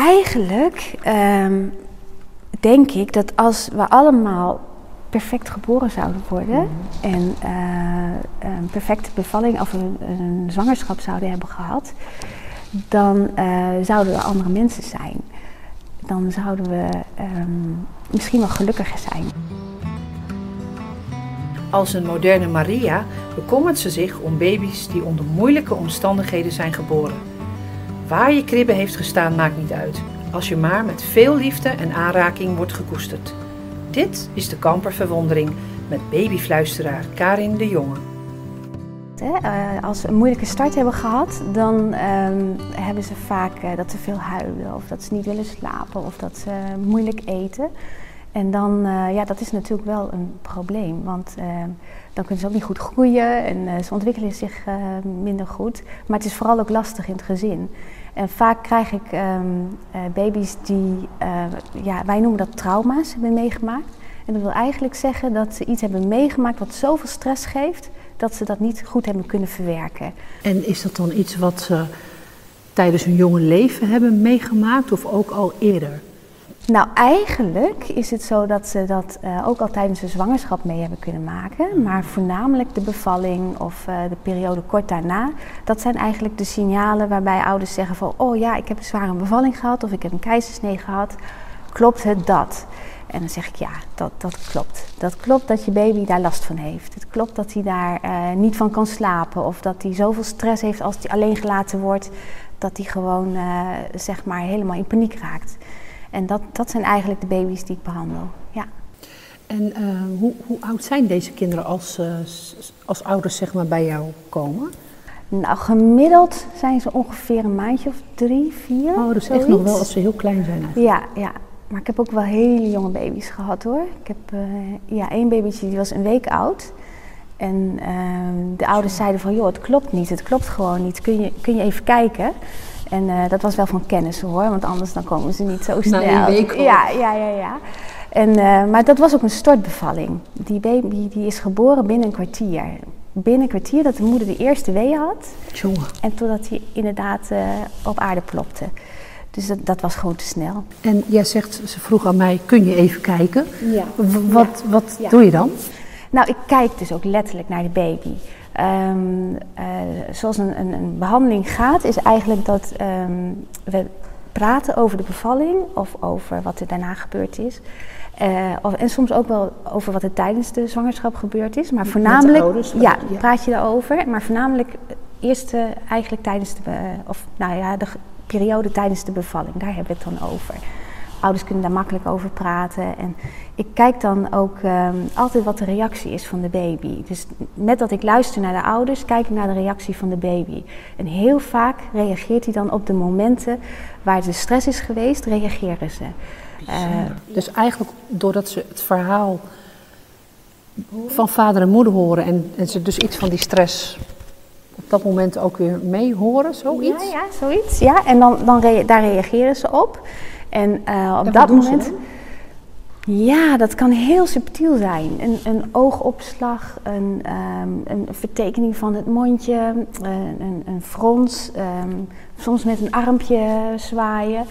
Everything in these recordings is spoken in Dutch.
eigenlijk ehm, denk ik dat als we allemaal perfect geboren zouden worden en eh, een perfecte bevalling of een, een zwangerschap zouden hebben gehad, dan eh, zouden we andere mensen zijn. Dan zouden we ehm, misschien wel gelukkiger zijn. Als een moderne Maria bekommert ze zich om baby's die onder moeilijke omstandigheden zijn geboren. Waar je kribbe heeft gestaan maakt niet uit, als je maar met veel liefde en aanraking wordt gekoesterd. Dit is de kamperverwondering met babyfluisteraar Karin de Jonge. Eh, als ze een moeilijke start hebben gehad, dan ehm, hebben ze vaak eh, dat ze veel huilen of dat ze niet willen slapen of dat ze moeilijk eten. En dan, eh, ja, dat is natuurlijk wel een probleem, want ehm, dan kunnen ze ook niet goed groeien en eh, ze ontwikkelen zich eh, minder goed. Maar het is vooral ook lastig in het gezin. En vaak krijg ik ehm, eh, baby's die, eh, ja, wij noemen dat trauma's, hebben meegemaakt. En dat wil eigenlijk zeggen dat ze iets hebben meegemaakt wat zoveel stress geeft, dat ze dat niet goed hebben kunnen verwerken. En is dat dan iets wat ze tijdens hun jonge leven hebben meegemaakt of ook al eerder? Nou, eigenlijk is het zo dat ze dat eh, ook al tijdens de zwangerschap mee hebben kunnen maken. Maar voornamelijk de bevalling of eh, de periode kort daarna. Dat zijn eigenlijk de signalen waarbij ouders zeggen van... oh ja, ik heb een zware bevalling gehad of ik heb een keizersnee gehad. Klopt het dat? En dan zeg ik ja, dat, dat klopt. Dat klopt dat je baby daar last van heeft. Het klopt dat hij daar eh, niet van kan slapen. Of dat hij zoveel stress heeft als hij alleen gelaten wordt. Dat hij gewoon zeg maar helemaal in paniek raakt. En dat, dat zijn eigenlijk de baby's die ik behandel. Ja. En eh, hoe, hoe oud zijn deze kinderen als, eh, als ouders zeg maar, bij jou komen? Nou, gemiddeld zijn ze ongeveer een maandje of drie, vier. Oh, dus echt nog wel als ze heel klein zijn eigenlijk. Ja, ja. Maar ik heb ook wel hele jonge baby's gehad hoor. Ik heb eh, ja, één babytje die was een week oud. En de ouders zeiden van, joh, het klopt niet, het klopt gewoon niet. Kun je, kun je even kijken? En eh, dat was wel van kennis hoor, want anders dan komen ze niet zo snel. één week al. Ja, ja, ja, ja. En, eh, maar dat was ook een stortbevalling. Die baby die is geboren binnen een kwartier. Binnen een kwartier dat de moeder de eerste wee had. Jongen. En totdat hij inderdaad eh, op aarde plopte. Dus dat, dat was gewoon te snel. En jij zegt, ze vroeg aan mij, kun je even kijken? Ja. W- Wat, wat Ja. doe je dan? Nou, ik kijk dus ook letterlijk naar de baby. Ehm, eh, zoals een, een, een behandeling gaat, is eigenlijk dat ehm, we praten over de bevalling of over wat er daarna gebeurd is. Eh, of, en soms ook wel over wat er tijdens de zwangerschap gebeurd is. Maar voornamelijk. ouders, ja, ja. praat je daarover. Maar voornamelijk eh, eerst eigenlijk tijdens de. of nou ja, de periode tijdens de bevalling. Daar hebben we het dan over. Ouders kunnen daar makkelijk over praten. En ik kijk dan ook ehm, altijd wat de reactie is van de baby. Dus met dat ik luister naar de ouders, kijk ik naar de reactie van de baby. En heel vaak reageert hij dan op de momenten waar de stress is geweest, reageren ze. Eh, Dus eigenlijk doordat ze het verhaal van vader en moeder horen en, en ze dus iets van die stress op dat moment ook weer mee horen, zoiets? Ja, ja, zoiets. Ja, en dan, dan rea- daar reageren ze op. En eh, op dat ze moment. Ja, dat kan heel subtiel zijn. Een, een oogopslag, een, ehm, een vertekening van het mondje, een, een frons, ehm, soms met een armpje zwaaien.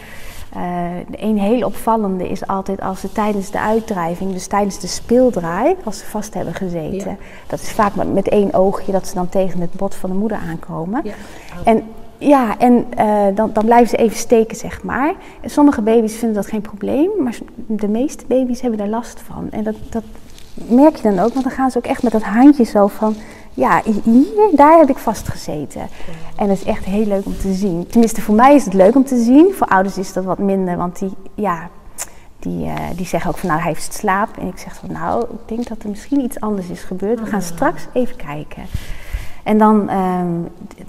De een heel opvallende is altijd als ze tijdens de uitdrijving, dus tijdens de speeldraai, als ze vast hebben gezeten. Ja. Dat is vaak met, met één oogje dat ze dan tegen het bot van de moeder aankomen. Ja. En ja, en eh, dan, dan blijven ze even steken, zeg maar. En sommige baby's vinden dat geen probleem, maar de meeste baby's hebben daar last van. En dat, dat merk je dan ook, want dan gaan ze ook echt met dat handje zo van... Ja, hier, daar heb ik vastgezeten. En dat is echt heel leuk om te zien. Tenminste, voor mij is het leuk om te zien. Voor ouders is dat wat minder, want die, ja, die, eh, die zeggen ook van nou, hij heeft slaap. En ik zeg van nou, ik denk dat er misschien iets anders is gebeurd. We gaan straks even kijken. En dan ehm,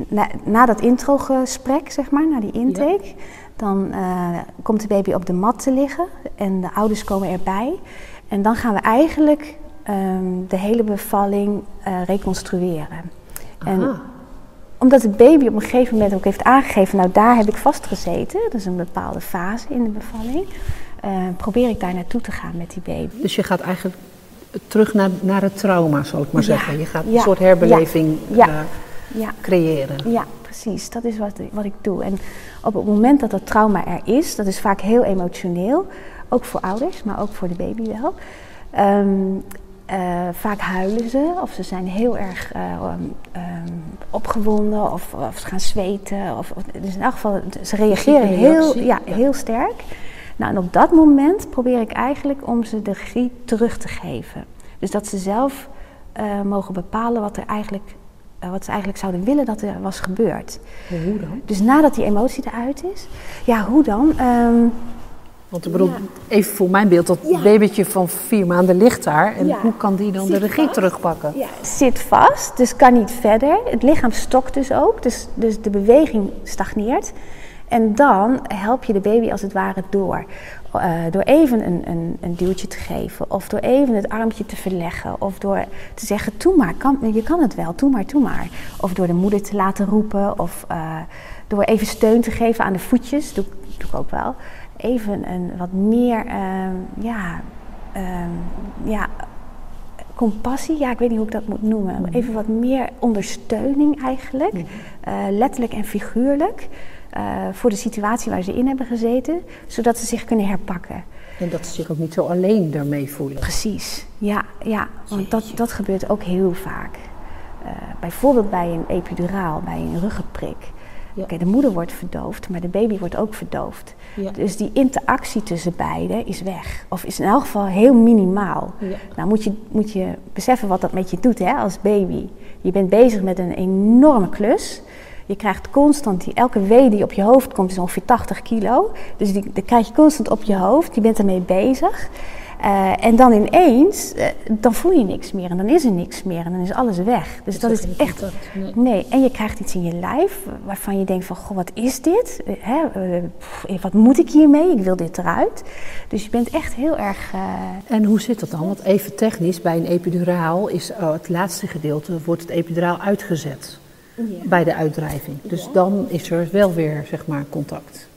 na, na dat introgesprek, zeg maar, na die intake, dan eh, komt de baby op de mat te liggen en de ouders komen erbij. En dan gaan we eigenlijk ehm, de hele bevalling eh, reconstrueren. En Aha. omdat de baby op een gegeven moment ook heeft aangegeven, nou daar heb ik vastgezeten, dat is een bepaalde fase in de bevalling, eh, probeer ik daar naartoe te gaan met die baby. Dus je gaat eigenlijk terug naar, naar het trauma, zou ik maar zeggen. Je gaat een soort herbeleving eh, Ja, creëren. ja. precies. Dat is wat, wat ik doe. En op het moment dat dat trauma er is, dat is vaak heel emotioneel. Ook voor ouders, maar ook voor de baby wel. Ehm, eh, vaak huilen ze of ze zijn heel erg uh, opgewonden of, of, ze gaan zweten. Of, dus in elk geval, ze reageren heel, ja, heel sterk. Nou, en op dat moment probeer ik eigenlijk om ze de regie terug te geven. Dus dat ze zelf uh, mogen bepalen wat, er eigenlijk, wat ze eigenlijk zouden willen dat er was gebeurd. Hoe dan? Dus nadat die emotie eruit is, ja, hoe dan? Um, want ik bedoel, even voor mijn beeld, dat ja. babytje van vier maanden ligt daar. En hoe kan die dan de regie terugpakken? Ja, zit vast, dus kan niet verder. Het lichaam stokt dus ook, dus, dus de beweging stagneert. En dan help je de baby als het ware door. Uh, door even een, een, een, duwtje te geven, of door even het armpje te verleggen, of door te zeggen: Doe maar, kan, je kan het wel, doe maar, doe maar. Of door de moeder te laten roepen, of uh, door even steun te geven aan de voetjes, doe, doe ik ook wel even een wat meer, um, ja, um, ja, compassie, ja, ik weet niet hoe ik dat moet noemen. Mhm. Even wat meer ondersteuning eigenlijk, uh, letterlijk en figuurlijk, uh, voor de situatie waar ze in hebben gezeten, zodat ze zich kunnen herpakken. En dat ze zich ook niet zo alleen daarmee voelen. Precies, ja, ja want dat, dat gebeurt ook heel vaak. Uh, bijvoorbeeld bij een epiduraal, bij een ruggenprik. Ja. Okay, de moeder wordt verdoofd, maar de baby wordt ook verdoofd. Ja. Dus die interactie tussen beiden is weg. Of is in elk geval heel minimaal. Ja. Nou moet je, moet je beseffen wat dat met je doet hè, als baby. Je bent bezig met een enorme klus. Je krijgt constant, die, elke wee die op je hoofd komt is ongeveer 80 kilo. Dus die, die krijg je constant op je hoofd. Je bent ermee bezig. Uh, en dan ineens, uh, dan voel je niks meer en dan is er niks meer en dan is alles weg. Dus dat, dat is echt. Nee. nee. en je krijgt iets in je lijf waarvan je denkt van, goh, wat is dit? Uh, hè, wat moet ik hiermee? Ik wil dit eruit. Dus je bent echt heel erg. En hoe zit dat dan? Want even technisch, bij een epiduraal is oh, het laatste gedeelte wordt het epiduraal uitgezet ja. bij de uitdrijving. Dus ja. dan is er wel weer zeg maar contact.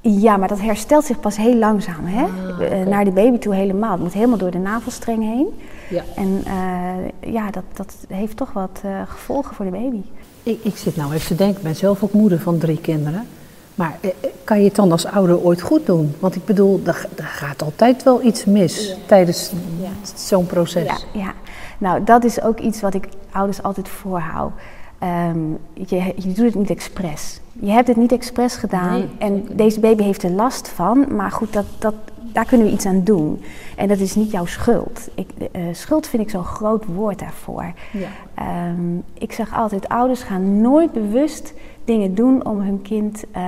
Ja, maar dat herstelt zich pas heel langzaam, hè? Ah, okay. naar de baby toe helemaal. Het moet helemaal door de navelstreng heen. Ja. En uh, ja, dat, dat heeft toch wat uh, gevolgen voor de baby. Ik, ik zit nou even te denken, ik ben zelf ook moeder van drie kinderen. Maar eh, kan je het dan als ouder ooit goed doen? Want ik bedoel, er, er gaat altijd wel iets mis ja. tijdens ja. zo'n proces. Ja, ja, nou dat is ook iets wat ik ouders altijd voorhoud. Um, je, je, doet het niet expres. Je hebt het niet expres gedaan nee, en deze baby heeft er last van, maar goed, dat, dat, daar kunnen we iets aan doen. En dat is niet jouw schuld. Ik, uh, schuld vind ik zo'n groot woord daarvoor. Ja. Um, ik zeg altijd, ouders gaan nooit bewust dingen doen om hun kind uh,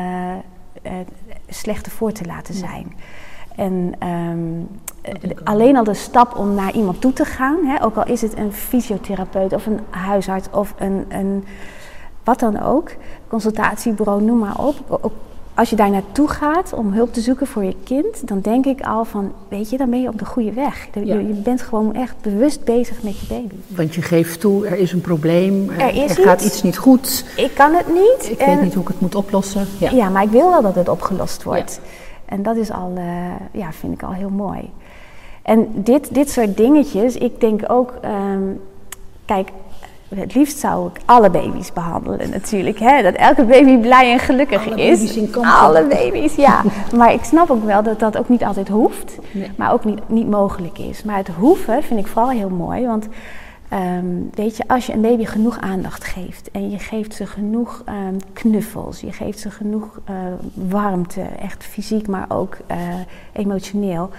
uh, slechter voor te laten zijn. Ja. En um, alleen al de stap om naar iemand toe te gaan, hè, ook al is het een fysiotherapeut of een huisarts of een, een wat dan ook, consultatiebureau, noem maar op. Als je daar naartoe gaat om hulp te zoeken voor je kind, dan denk ik al van, weet je, dan ben je op de goede weg. Je, ja. je bent gewoon echt bewust bezig met je baby. Want je geeft toe, er is een probleem, er, er, gaat iets niet goed. Ik kan het niet. Ik en, weet niet hoe ik het moet oplossen. Ja. ja, maar ik wil wel dat het opgelost wordt. Ja. En dat is al, uh, ja, vind ik al heel mooi. En dit, dit soort dingetjes, ik denk ook, um, kijk, het liefst zou ik alle baby's behandelen natuurlijk. Hè? Dat elke baby blij en gelukkig alle is. Baby's in alle baby's, ja. maar ik snap ook wel dat dat ook niet altijd hoeft. Nee. Maar ook niet, niet mogelijk is. Maar het hoeven vind ik vooral heel mooi. Want um, weet je, als je een baby genoeg aandacht geeft. En je geeft ze genoeg um, knuffels. Je geeft ze genoeg uh, warmte. Echt fysiek, maar ook uh, emotioneel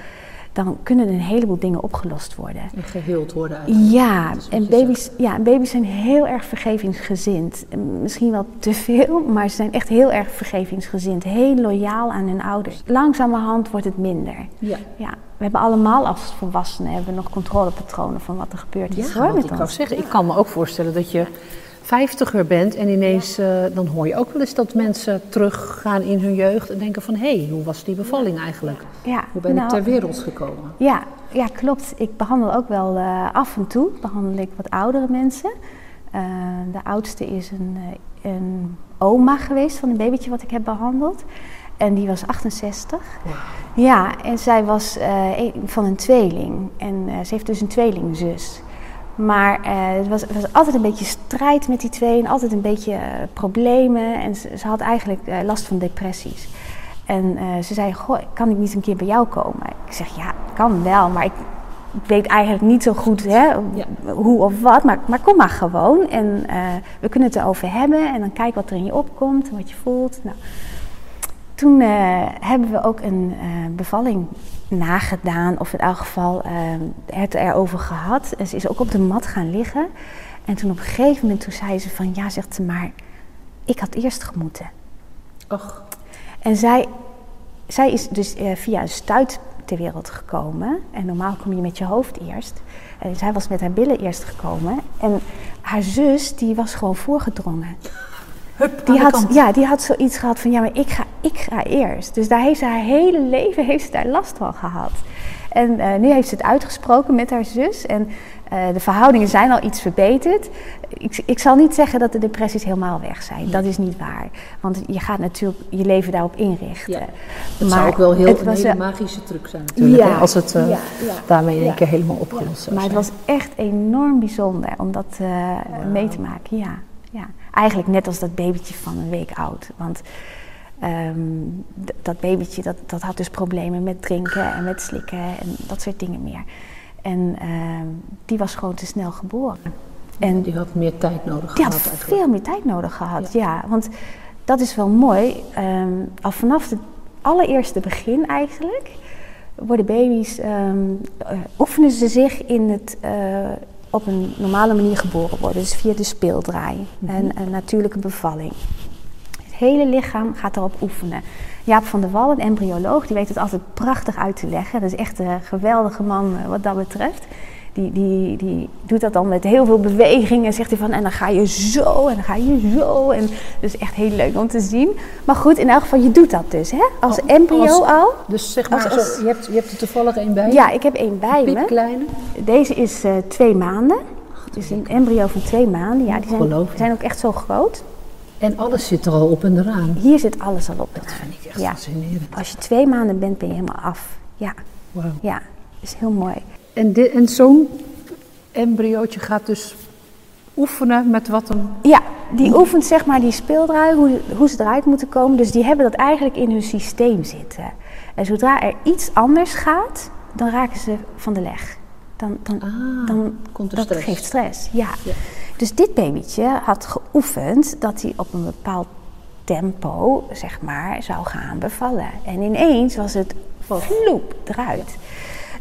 dan kunnen een heleboel dingen opgelost worden. En geheeld worden eigenlijk. Ja, en baby's, ja, baby's zijn heel erg vergevingsgezind. Misschien wel te veel, maar ze zijn echt heel erg vergevingsgezind. Heel loyaal aan hun ouders. Langzamerhand wordt het minder. Ja. ja. We hebben allemaal als volwassenen hebben we nog controlepatronen van wat er gebeurt. Ja, hoor, met ik ons. zeggen. Ik kan me ook voorstellen dat je vijftiger bent en ineens, uh, dan hoor je ook wel eens dat mensen teruggaan in hun jeugd en denken van hé, hey, hoe was die bevalling eigenlijk? Ja, hoe ben nou, ik ter wereld gekomen? Ja, ja, klopt. Ik behandel ook wel uh, af en toe, behandel ik wat oudere mensen. Uh, de oudste is een, een oma geweest van een babytje wat ik heb behandeld. En die was 68. Wow. Ja, en zij was een van een tweeling. En ze heeft dus een tweelingzus. Maar eh, het, was, was altijd een beetje strijd met die twee en altijd een beetje eh, problemen. En ze, ze had eigenlijk eh, last van depressies. En ze zei, goh, kan ik niet een keer bij jou komen? Ik zeg, ja, kan wel, maar ik, ik weet eigenlijk niet zo goed hè, Ja. hoe of wat. Maar, maar kom maar gewoon en we kunnen het erover hebben. En dan kijk wat er in je opkomt en wat je voelt. Nou, toen hebben we ook een bevalling nagedaan, of in elk geval eh, het erover gehad. En ze is ook op de mat gaan liggen. En toen op een gegeven moment toen zei ze van, ja, zegt ze maar, ik had eerst gemoeten. Och, En zij, zij is dus eh, via een stuit ter wereld gekomen. En normaal kom je met je hoofd eerst. En zij was met haar billen eerst gekomen. En haar zus, die was gewoon voorgedrongen. Hup, Die had, kant. ja, die had zoiets gehad van, ja, maar ik ga, ik ga eerst. Dus daar heeft ze haar hele leven heeft ze daar last van gehad. En eh, nu heeft ze het uitgesproken met haar zus. En eh, de verhoudingen zijn al iets verbeterd. Ik, ik zal niet zeggen dat de depressies helemaal weg zijn. Dat is niet waar. Want je gaat natuurlijk je leven daarop inrichten. Ja. Het zou ook wel heel, het een was hele magische truc zijn natuurlijk. Ja, als het eh, daarmee in één keer helemaal opgelost zou Maar het was echt enorm bijzonder om dat mee te maken. Ja. Eigenlijk net als dat babytje van een week oud. Want ehm, dat babytje dat, dat had dus problemen met drinken en met slikken en dat soort dingen meer. En ehm, die was gewoon te snel geboren. En Die had meer tijd nodig die had gehad eigenlijk. veel meer tijd nodig gehad, ja. want dat is wel mooi. ehm, al vanaf het allereerste begin eigenlijk worden baby's, eh, oefenen ze zich in het eh, op een normale manier geboren worden. Dus via de speeldraai en een natuurlijke bevalling. Het hele lichaam gaat erop oefenen. Jaap van der Wal, een embryoloog, die weet het altijd prachtig uit te leggen. Dat is echt een geweldige man eh, wat dat betreft. Die, die, die doet dat dan met heel veel bewegingen. Zegt hij van, en dan ga je zo, en dan ga je zo. En dat is echt heel leuk om te zien. Maar goed, in elk geval, je doet dat dus, hè? Als embryo als- al. Dus zeg maar, Als- je, hebt, je hebt er toevallig één bij. Ja, ik heb één bij me. Piepkleine. Deze is eh, twee maanden. Dus een embryo van twee maanden. Ja, die zijn, zijn ook echt zo groot. En alles zit er al op en eraan. Hier zit alles al op. Dat vind ik echt Ja. fascinerend. Als je twee maanden bent, ben je helemaal af. Ja, ja. is heel mooi. En, en zo'n embryootje gaat dus oefenen met wat hem... Ja, die oefent zeg maar die speeldraai, hoe, hoe ze eruit moeten komen. Dus die hebben dat eigenlijk in hun systeem zitten. En zodra er iets anders gaat, dan raken ze van de leg. Dan, dan, Ah, dan komt er dat stress. geeft stress. Ja. Ja. Dus dit babytje had geoefend dat hij op een bepaald tempo, zeg maar, zou gaan bevallen. En ineens was het vloep eruit.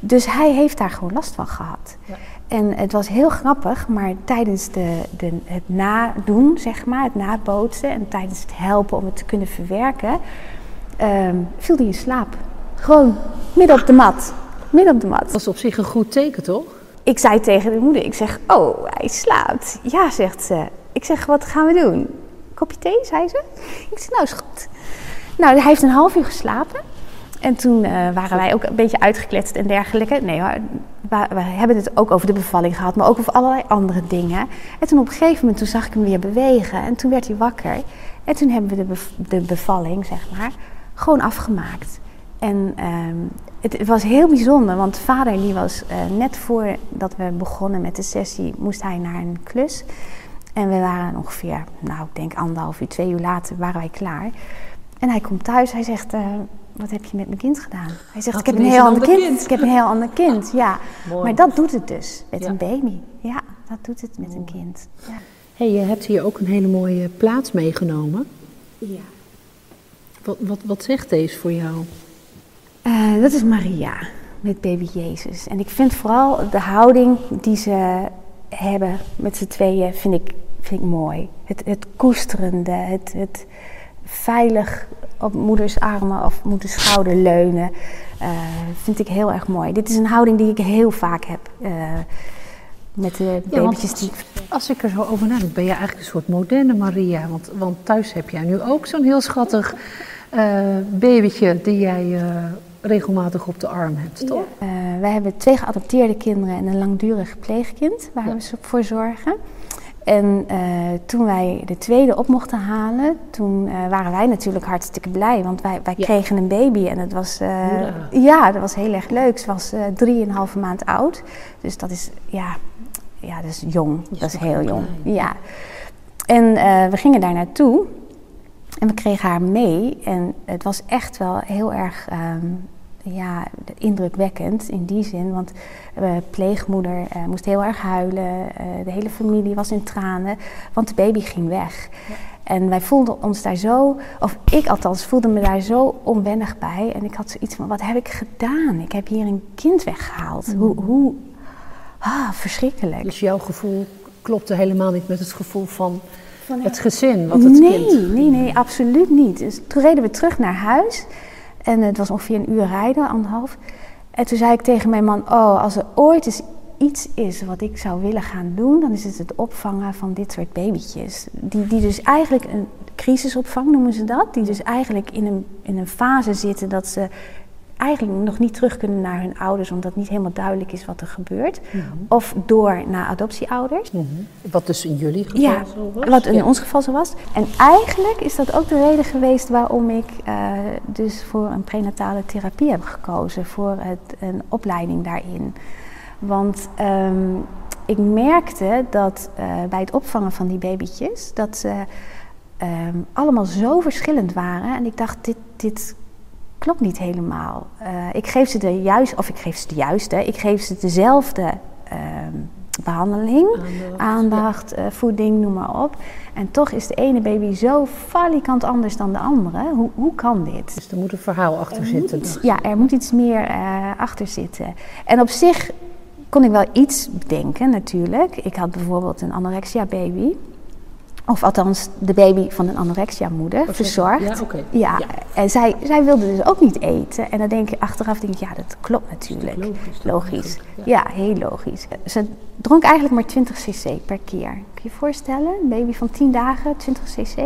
Dus hij heeft daar gewoon last van gehad. Ja. En het was heel grappig, maar tijdens de, de, het nadoen, zeg maar, het nabootsen en tijdens het helpen om het te kunnen verwerken, ehm, viel hij in slaap. Gewoon midden op de mat. Midden op de mat. Dat is op zich een goed teken, toch? Ik zei tegen de moeder, ik zeg, oh, hij slaapt. Ja, zegt ze. Ik zeg, wat gaan we doen? Kopje thee, zei ze. Ik zeg, nou is goed. Nou, hij heeft een half uur geslapen. En toen eh, waren wij ook een beetje uitgekletst en dergelijke. Nee hoor, we, hebben het ook over de bevalling gehad, maar ook over allerlei andere dingen. En toen op een gegeven moment, toen zag ik hem weer bewegen. En toen werd hij wakker. En toen hebben we de, de bevalling, zeg maar, gewoon afgemaakt. En ehm, het, was heel bijzonder, want vader die was eh, net voordat we begonnen met de sessie, moest hij naar een klus. En we waren ongeveer, nou ik denk anderhalf uur, twee uur later waren wij klaar. En hij komt thuis, hij zegt, eh, wat heb je met mijn kind gedaan? Hij zegt, ik heb een heel ander ander kind. kind. Ik heb een heel ander kind, ja. Mooi. Maar dat doet het dus met Ja. een baby. Ja, dat doet het met een kind. Ja. hey, je hebt hier ook een hele mooie plaats meegenomen. ja. Wat, wat, wat zegt deze voor jou? Eh, dat is Maria met baby Jezus. En ik vind vooral de houding die ze hebben met z'n tweeën, vind ik, vind ik mooi. Het, het koesterende, het, het veilig op moeders armen of moeders schouder leunen, eh, vind ik heel erg mooi. Dit is een houding die ik heel vaak heb eh, met de Ja, babytjes die... Als ik er zo over nadenk, ben je eigenlijk een soort moderne Maria. Want, want thuis heb jij nu ook zo'n heel schattig eh, babytje die jij regelmatig op de arm hebt, toch? Wij hebben twee geadopteerde kinderen en een langdurig pleegkind waar Ja. we voor zorgen. En eh, toen wij de tweede op mochten halen, toen eh, waren wij natuurlijk hartstikke blij. Want wij, wij Ja. kregen een baby en het was, eh, ja, dat was heel erg leuk. Ze was drieënhalve maand oud. Dus dat is, ja, ja, dat is jong. Dat is heel jong. klein. Ja. En we gingen daar naartoe en we kregen haar mee. En het was echt wel heel erg ehm, ja, indrukwekkend in die zin. Want de pleegmoeder eh, moest heel erg huilen. eh, de hele familie was in tranen, want de baby ging weg. En wij voelden ons daar zo, of ik althans voelde me daar zo onwennig bij. En ik had zoiets van, wat heb ik gedaan? Ik heb hier een kind weggehaald. Hoe, hoe, ah, verschrikkelijk. Dus jouw gevoel klopte helemaal niet met het gevoel van Van het gezin wat het nee, kind... nee, nee, absoluut niet. Dus toen reden we terug naar huis. En het was ongeveer een uur rijden, anderhalf. En toen zei ik tegen mijn man: Oh, als er ooit eens iets is wat ik zou willen gaan doen, dan is het het opvangen van dit soort babytjes. Die, die dus eigenlijk een crisisopvang noemen ze dat. Die dus eigenlijk in een, in een fase zitten dat ze eigenlijk nog niet terug kunnen naar hun ouders, omdat niet helemaal duidelijk is wat er gebeurt. Of door naar adoptieouders. Mhm. Wat dus in jullie geval Ja, zo was? wat in Ja. ons geval zo was. En eigenlijk is dat ook de reden geweest waarom ik eh, dus voor een prenatale therapie heb gekozen. Voor het, een opleiding daarin. Want ehm, ik merkte dat eh, bij het opvangen van die babytjes, dat ze ehm, allemaal zo verschillend waren. En ik dacht, dit, dit klopt niet helemaal. Eh, ik geef ze de juiste, of ik geef ze de juiste, ik geef ze dezelfde ehm, behandeling Aandacht, aandacht, eh, voeding, noem maar op. En toch is de ene baby zo falikant anders dan de andere. Hoe, hoe kan dit? Dus er moet een verhaal achter zitten. Iets- ja, er moet iets meer eh, achter zitten. En op zich kon ik wel iets bedenken natuurlijk. Ik had bijvoorbeeld een anorexia baby. Of althans, de baby van een anorexia moeder, Oh, verzorgd. Ja. Ja, Ja. en zij, zij wilde dus ook niet eten. En dan denk je achteraf, denk ik, ja, dat klopt natuurlijk. logisch Ja. heel logisch. Ze dronk eigenlijk maar 20 cc per keer. Kun je je voorstellen? Een baby van 10 dagen, 20 cc?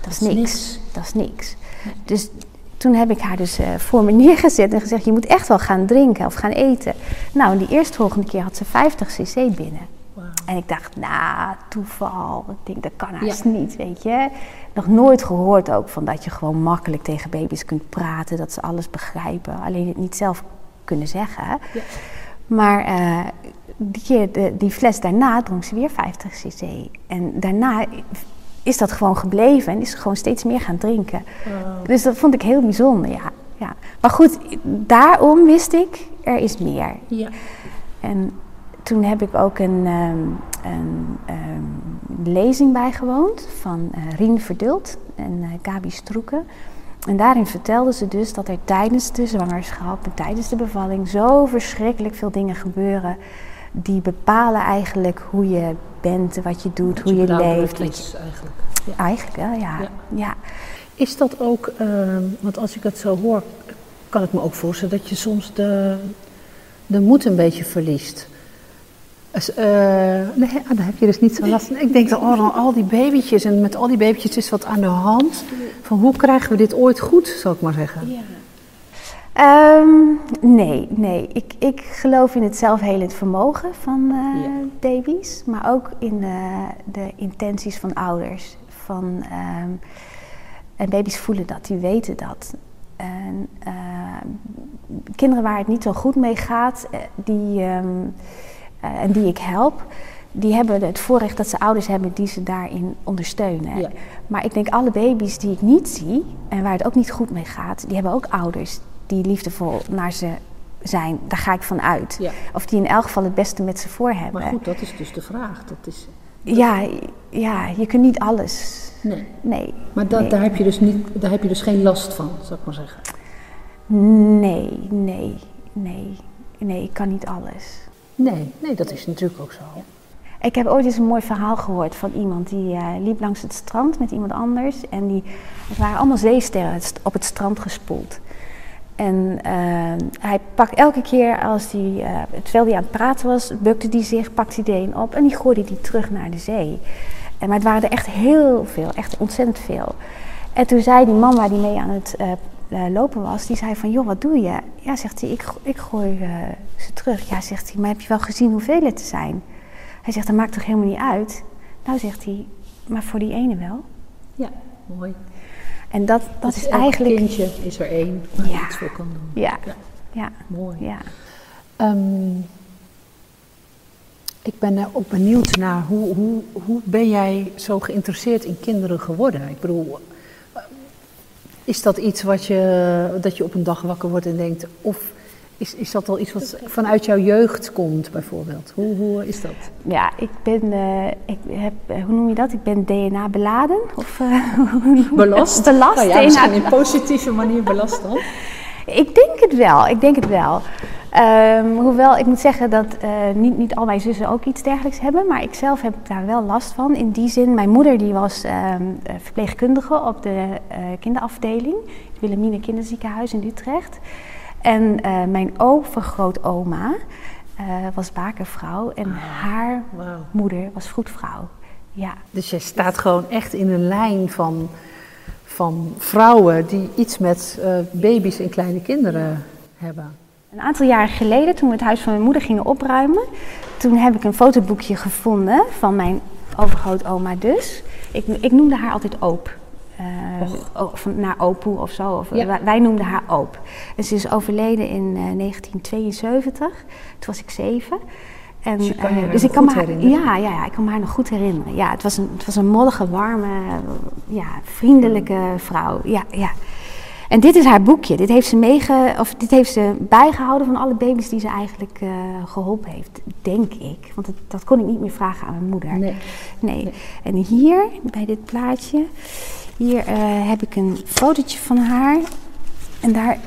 Dat is is niks. niks. Dat is niks. Dus toen heb ik haar dus eh, voor me neergezet en gezegd, je moet echt wel gaan drinken of gaan eten. Nou, en die eerstvolgende keer had ze 50 cc binnen. En ik dacht, nou, toeval. Ik denk, dat kan haast Ja. niet, weet je. Nog nooit gehoord ook van dat je gewoon makkelijk tegen baby's kunt praten. Dat ze alles begrijpen. Alleen het niet zelf kunnen zeggen. Ja. Maar eh, die, keer, de, die fles daarna dronk ze weer 50 cc. En daarna is dat gewoon gebleven. En is ze gewoon steeds meer gaan drinken. Wauw. Dus dat vond ik heel bijzonder, ja. ja. Maar goed, daarom wist ik, er is meer. Ja. En toen heb ik ook een, ehm, een ehm, lezing bijgewoond van eh, Rien Verdult en eh, Gabi Stroeken. En daarin vertelde ze dus dat er tijdens de zwangerschap en tijdens de bevalling zo verschrikkelijk veel dingen gebeuren. Die bepalen eigenlijk hoe je bent, wat je doet, hoe je blauwdruk leeft. wat is eigenlijk. je- eigenlijk wel, ja. Ja. ja. Is dat ook, ehm, want als ik het zo hoor, kan ik me ook voorstellen dat je soms de, de moed een beetje verliest. Dus, eh, nee, ah, daar heb je dus niet zo last van. Ik denk dan, oh, dan al die babytjes en met al die babytjes is wat aan de hand. Van hoe krijgen we dit ooit goed, zal ik maar zeggen. Ehm, nee, nee. Ik, ik geloof in het zelfhelend vermogen van eh, Ja. baby's, maar ook in eh, de intenties van ouders. Van, ehm, en baby's voelen dat, die weten dat. En ehm, kinderen waar het niet zo goed mee gaat, die, en die ik help, die hebben het voorrecht dat ze ouders hebben die ze daarin ondersteunen. Ja. Maar ik denk alle baby's die ik niet zie en waar het ook niet goed mee gaat, die hebben ook ouders die liefdevol naar ze zijn. Daar ga ik van uit. Ja. Of die in elk geval het beste met ze voor hebben. Maar goed, dat is dus de vraag. Dat is, Ja, ja, je kunt niet alles. nee. Nee. Maar dat, nee. daar, heb je dus niet, daar heb je dus geen last van, zal ik maar zeggen. Nee, nee, nee. Nee, ik kan niet alles. Nee, nee, dat is natuurlijk ook zo. Ik heb ooit eens een mooi verhaal gehoord van iemand die eh, liep langs het strand met iemand anders. En die, het waren allemaal zeesterren op het strand gespoeld. En eh, hij pakt elke keer als hij, eh, terwijl hij aan het praten was, bukte hij zich, pakte hij een op en die gooide die terug naar de zee. En, maar het waren er echt heel veel, echt ontzettend veel. En toen zei die man waar die mee aan het eh, lopen was, die zei van, joh, wat doe je? Ja, zegt hij, ik, ik gooi eh, ze terug. Ja, zegt hij, maar heb je wel gezien hoeveel het er zijn? Hij zegt, dat maakt toch helemaal niet uit? Nou, zegt hij, maar voor die ene wel. Ja, mooi. En dat, dat Dus is elk eigenlijk... kindje is er één waar je Ja. iets voor kan doen. Ja, Ja. ja, Mooi. ja. Ehm, Ik ben eh, ook benieuwd naar hoe, hoe, hoe ben jij zo geïnteresseerd in kinderen geworden? Ik bedoel, is dat iets wat je, dat je op een dag wakker wordt en denkt, of is, is dat al iets wat vanuit jouw jeugd komt bijvoorbeeld? Hoe, hoe is dat? Ja, ik ben, eh, ik heb, eh, hoe noem je dat? Ik ben DNA beladen? Of, eh, Belast? belast. Nou ja, misschien in positieve manier belast dan. Ik denk het wel, ik denk het wel. Ehm, hoewel ik moet zeggen dat eh, niet, niet al mijn zussen ook iets dergelijks hebben, maar ik zelf heb daar wel last van. In die zin, mijn moeder die was ehm, eh, verpleegkundige op de eh, kinderafdeling, het Wilhelmina Kinderziekenhuis in Utrecht. En mijn overgrootoma was bakervrouw en haar Wauw. moeder was vroedvrouw. Ja, Dus jij staat gewoon echt in een lijn van, van vrouwen die iets met baby's en kleine kinderen hebben. Een aantal jaren geleden, toen we het huis van mijn moeder gingen opruimen, toen heb ik een fotoboekje gevonden van mijn overgrootoma dus. Ik, ik noemde haar altijd Oop. Eh, o- van, naar Opoe of zo. Of, Ja. wij, wij noemden haar Oop. En ze is overleden in eh, 1972. Toen was ik zeven. En, Dus je kan je eh, haar dus nog ik kan me haar, herinneren? Ja, ja, ja, ik kan me haar nog goed herinneren. Ja, het was een, het was een mollige, warme, ja, vriendelijke vrouw. Ja, ja. En dit is haar boekje. Dit heeft ze, meege, of dit heeft ze bijgehouden van alle baby's die ze eigenlijk eh, geholpen heeft, denk ik. Want het- dat kon ik niet meer vragen aan mijn moeder. Nee. Nee. En hier, bij dit plaatje, hier eh, heb ik een fotootje van haar. En daar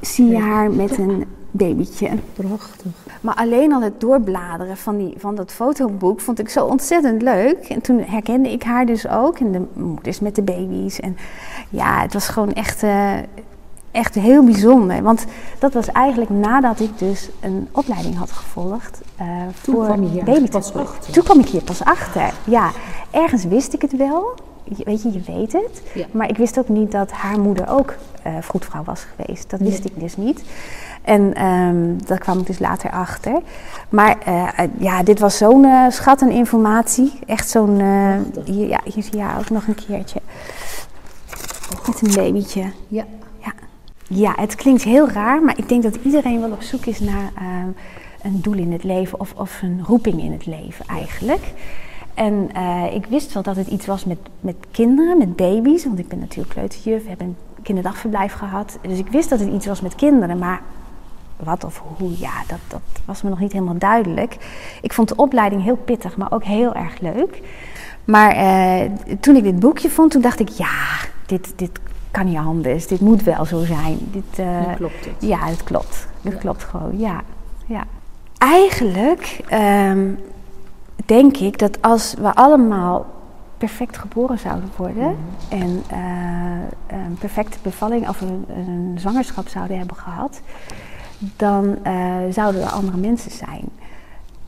zie je haar met een babytje. Prachtig. Maar alleen al het doorbladeren van, die, van dat fotoboek vond ik zo ontzettend leuk. En toen herkende ik haar dus ook. En de moeders met de baby's. En ja, het was gewoon echt, eh, echt heel bijzonder. Want dat was eigenlijk nadat ik dus een opleiding had gevolgd. eh, Toen voor kwam je hier baby pas achter. Toen kwam ik hier pas achter. Ja, ergens wist ik het wel. Je- Weet je, je weet het. Ja. Maar ik wist ook niet dat haar moeder ook eh vroedvrouw was geweest. Dat wist Nee. ik dus niet. En ehm, daar kwam ik dus later achter. Maar ja, dit was zo'n schat aan informatie. Echt zo'n... hier, ja, hier zie je haar ook nog een keertje. Met een babytje. Ja. Ja. ja, het klinkt heel raar, maar ik denk dat iedereen wel op zoek is naar ehm, een doel in het leven of, of een roeping in het leven eigenlijk. En eh, ik wist wel dat het iets was met, met kinderen, met baby's, want ik ben natuurlijk kleuterjuf, hebben een kinderdagverblijf gehad. Dus ik wist dat het iets was met kinderen, maar wat of hoe, ja, dat, dat was me nog niet helemaal duidelijk. Ik vond de opleiding heel pittig, maar ook heel erg leuk. Maar eh, toen ik dit boekje vond, toen dacht ik, ja, dit, dit kan niet anders. Dit moet wel zo zijn. Dit, eh, Nu klopt het. Ja, het klopt. Het klopt gewoon, ja. ja. Eigenlijk ehm, denk ik dat als we allemaal perfect geboren zouden worden en eh, een perfecte bevalling of een, een zwangerschap zouden hebben gehad, dan eh, zouden we andere mensen zijn.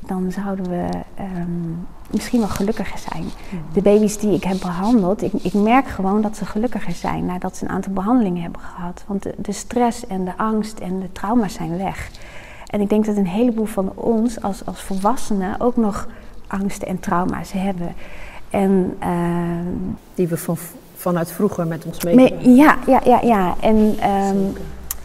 Dan zouden we ehm, misschien wel gelukkiger zijn. De baby's die ik heb behandeld, ik, ik merk gewoon dat ze gelukkiger zijn nadat ze een aantal behandelingen hebben gehad. Want de, de stress en de angst en de trauma's zijn weg. En ik denk dat een heleboel van ons als, als volwassenen ook nog angsten en trauma's hebben. En ehm, Die we van, vanuit vroeger met ons me- meegebracht ja, ja, ja, ja. En ehm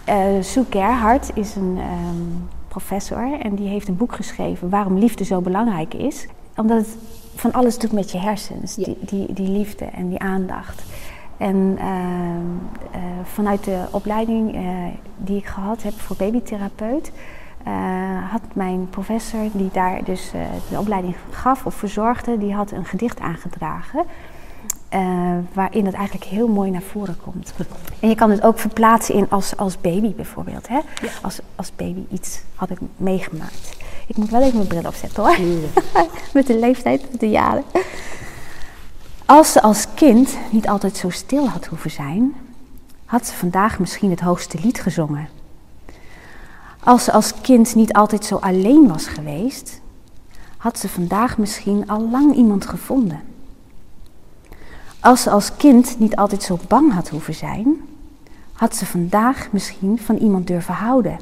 eh, Sue Gerhardt is een ehm, professor en die heeft een boek geschreven waarom liefde zo belangrijk is. Omdat het van alles doet met je hersens, Ja. die, die, die liefde en die aandacht. En ehm, eh, vanuit de opleiding eh, die ik gehad heb voor babytherapeut, eh, had mijn professor die daar dus de opleiding gaf of verzorgde, die had een gedicht aangedragen. Eh, waarin het eigenlijk heel mooi naar voren komt. En je kan het ook verplaatsen in als, als baby bijvoorbeeld. Hè? Als, als baby iets had ik meegemaakt. Ik moet wel even mijn bril opzetten hoor. met de leeftijd, met de jaren. Als ze als kind niet altijd zo stil had hoeven zijn, had ze vandaag misschien het hoogste lied gezongen. Als ze als kind niet altijd zo alleen was geweest, had ze vandaag misschien al lang iemand gevonden. Als ze als kind niet altijd zo bang had hoeven zijn, had ze vandaag misschien van iemand durven houden.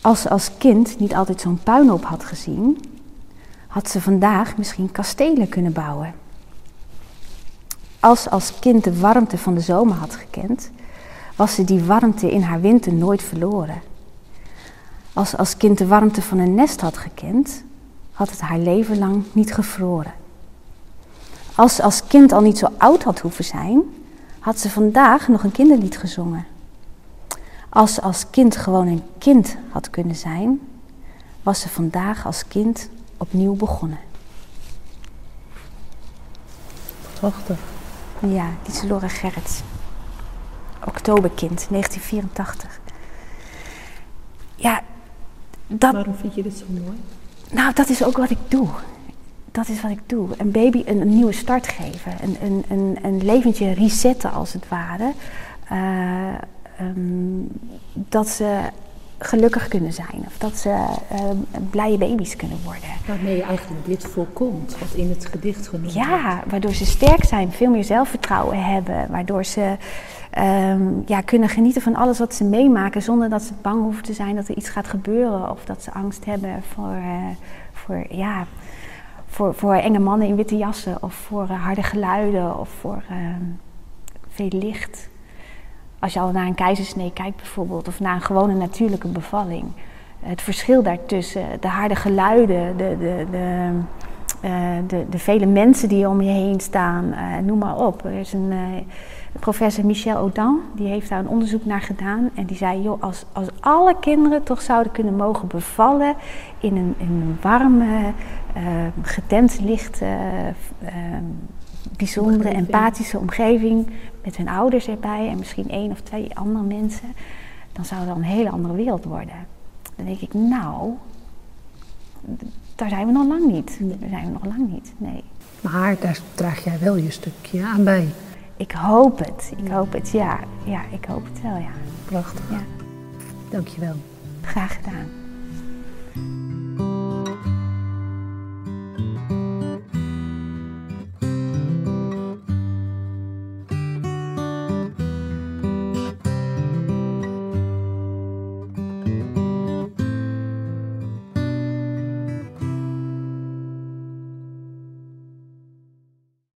Als ze als kind niet altijd zo'n puinhoop had gezien, had ze vandaag misschien kastelen kunnen bouwen. Als ze als kind de warmte van de zomer had gekend, was ze die warmte in haar winter nooit verloren. Als ze als kind de warmte van een nest had gekend, had het haar leven lang niet gevroren. Als ze als kind al niet zo oud had hoeven zijn, had ze vandaag nog een kinderlied gezongen. Als ze als kind gewoon een kind had kunnen zijn, was ze vandaag als kind opnieuw begonnen. Prachtig. Ja, Lieselore Gerrits. Oktoberkind, 1984. Ja, dat, Waarom vind je dit zo mooi? nou, dat is ook wat ik doe. Dat is wat ik doe. Een baby een, een nieuwe start geven. Een, een, een, een leventje resetten, als het ware. Eh, ehm, dat ze gelukkig kunnen zijn. Of dat ze ehm, blije baby's kunnen worden. Waarmee je eigenlijk dit voorkomt, wat in het gedicht genoemd wordt. Ja, waardoor ze sterk zijn, veel meer zelfvertrouwen hebben. Waardoor ze ehm, ja, kunnen genieten van alles wat ze meemaken. Zonder dat ze bang hoeven te zijn dat er iets gaat gebeuren. Of dat ze angst hebben voor, eh, voor, ja, voor, voor enge mannen in witte jassen. Of voor eh, harde geluiden. Of voor ehm, veel licht. Als je al naar een keizersnee kijkt bijvoorbeeld. Of naar een gewone natuurlijke bevalling. Het verschil daartussen, de harde geluiden, de, de, de, de, de vele mensen die om je heen staan, eh, noem maar op. Er is een eh, professor Michel Audin, die heeft daar een onderzoek naar gedaan. En die zei, joh, als, als alle kinderen toch zouden kunnen mogen bevallen in een, in een warme, eh gedempt lichte, eh, bijzondere, Omgeving. empathische omgeving, met hun ouders erbij en misschien één of twee andere mensen, dan zou dat een hele andere wereld worden. Dan denk ik, nou, daar zijn we nog lang niet. Daar zijn we nog lang niet, nee. Maar daar draag jij wel je stukje aan bij. Ik hoop het, ik hoop het, ja. Ja, ik hoop het wel, ja. Prachtig. ja. Dankjewel. Graag gedaan.